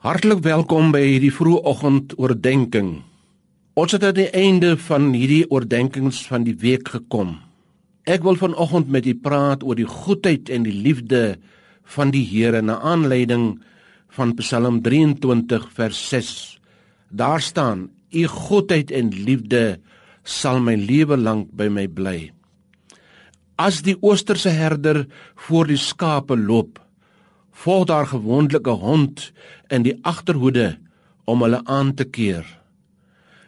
Hartlik welkom by hierdie vroegoggend oordeenking. Ons het aan die einde van hierdie oordeenkings van die week gekom. Ek wil vanoggend met u praat oor die goedheid en die liefde van die Here na aanleiding van Psalm 23 vers 6. Daar staan: "U goedheid en liefde sal my lewe lank by my bly." As die oosterse herder voor die skape loop, volg daar gewoonlik 'n hond in die agterhoede om hulle aan te keer.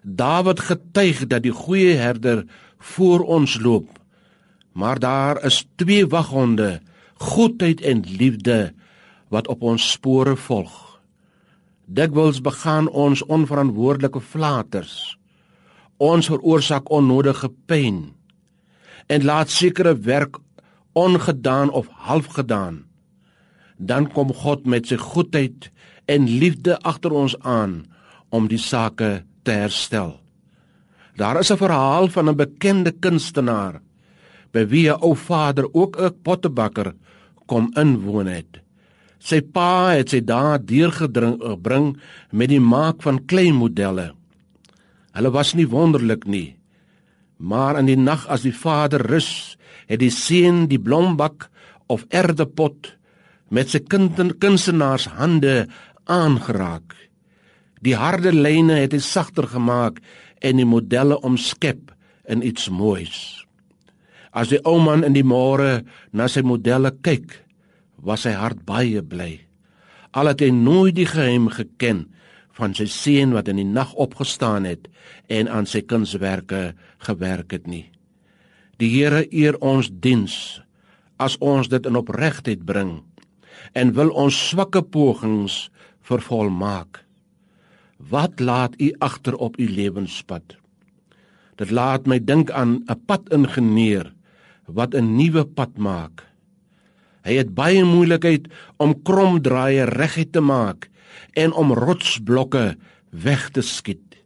Dawid getuig dat die goeie herder voor ons loop, maar daar is twee waghonde, goedheid en liefde wat op ons spore volg. Dikwels begaan ons onverantwoordelike flaters. Ons veroorsaak onnodige pyn en laat sekere werk ongedaan of halfgedaan dan kom God met sy goedheid en liefde agter ons aan om die sake te herstel. Daar is 'n verhaal van 'n bekende kunstenaar by wie 'n ou vader ook 'n pottebakker kom inwoon het. Sy pa het sy daar deurgedring bring met die maak van klein modelle. Hulle was nie wonderlik nie. Maar in die nag as die vader rus, het die seun die blombak of erdepot met sy kunstenaars hande aangeraak. Die harde lyne het hy sagter gemaak en die modelle omskep in iets moois. As die ou man in die môre na sy modelle kyk, was sy hart baie bly. Al het hy nooit die geheim geken van sy seun wat in die nag opgestaan het en aan sy kunswerke gewerk het nie. Die Here eer ons diens as ons dit in opregtheid bring en wil ons swakke pogings vervolmaak. Wat laat u agter op u lewenspad? Dit laat my dink aan 'n padingenieur wat 'n nuwe pad maak. Hy het baie moeilikheid om kromdraaie reguit te maak en om rotsblokke weg te skiet.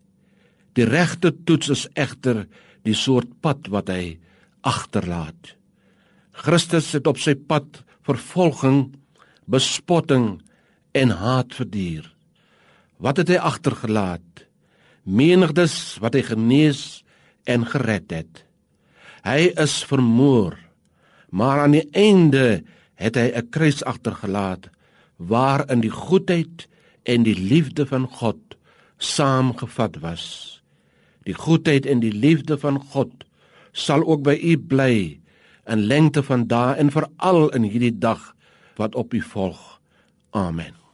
Die regte toets is egter die soort pad wat hy agterlaat. Christus het op sy pad vervolging bespotting en haat verduur. Wat het hy agtergelaat? Menigdes wat hy genees en gered het. Hy is vermoor, maar aan die einde het hy 'n kruis agtergelaat waarin die goedheid en die liefde van God saamgevat was. Die goedheid en die liefde van God sal ook by u bly in lengte van dae en veral in hierdie dag wat op u volg. Amen.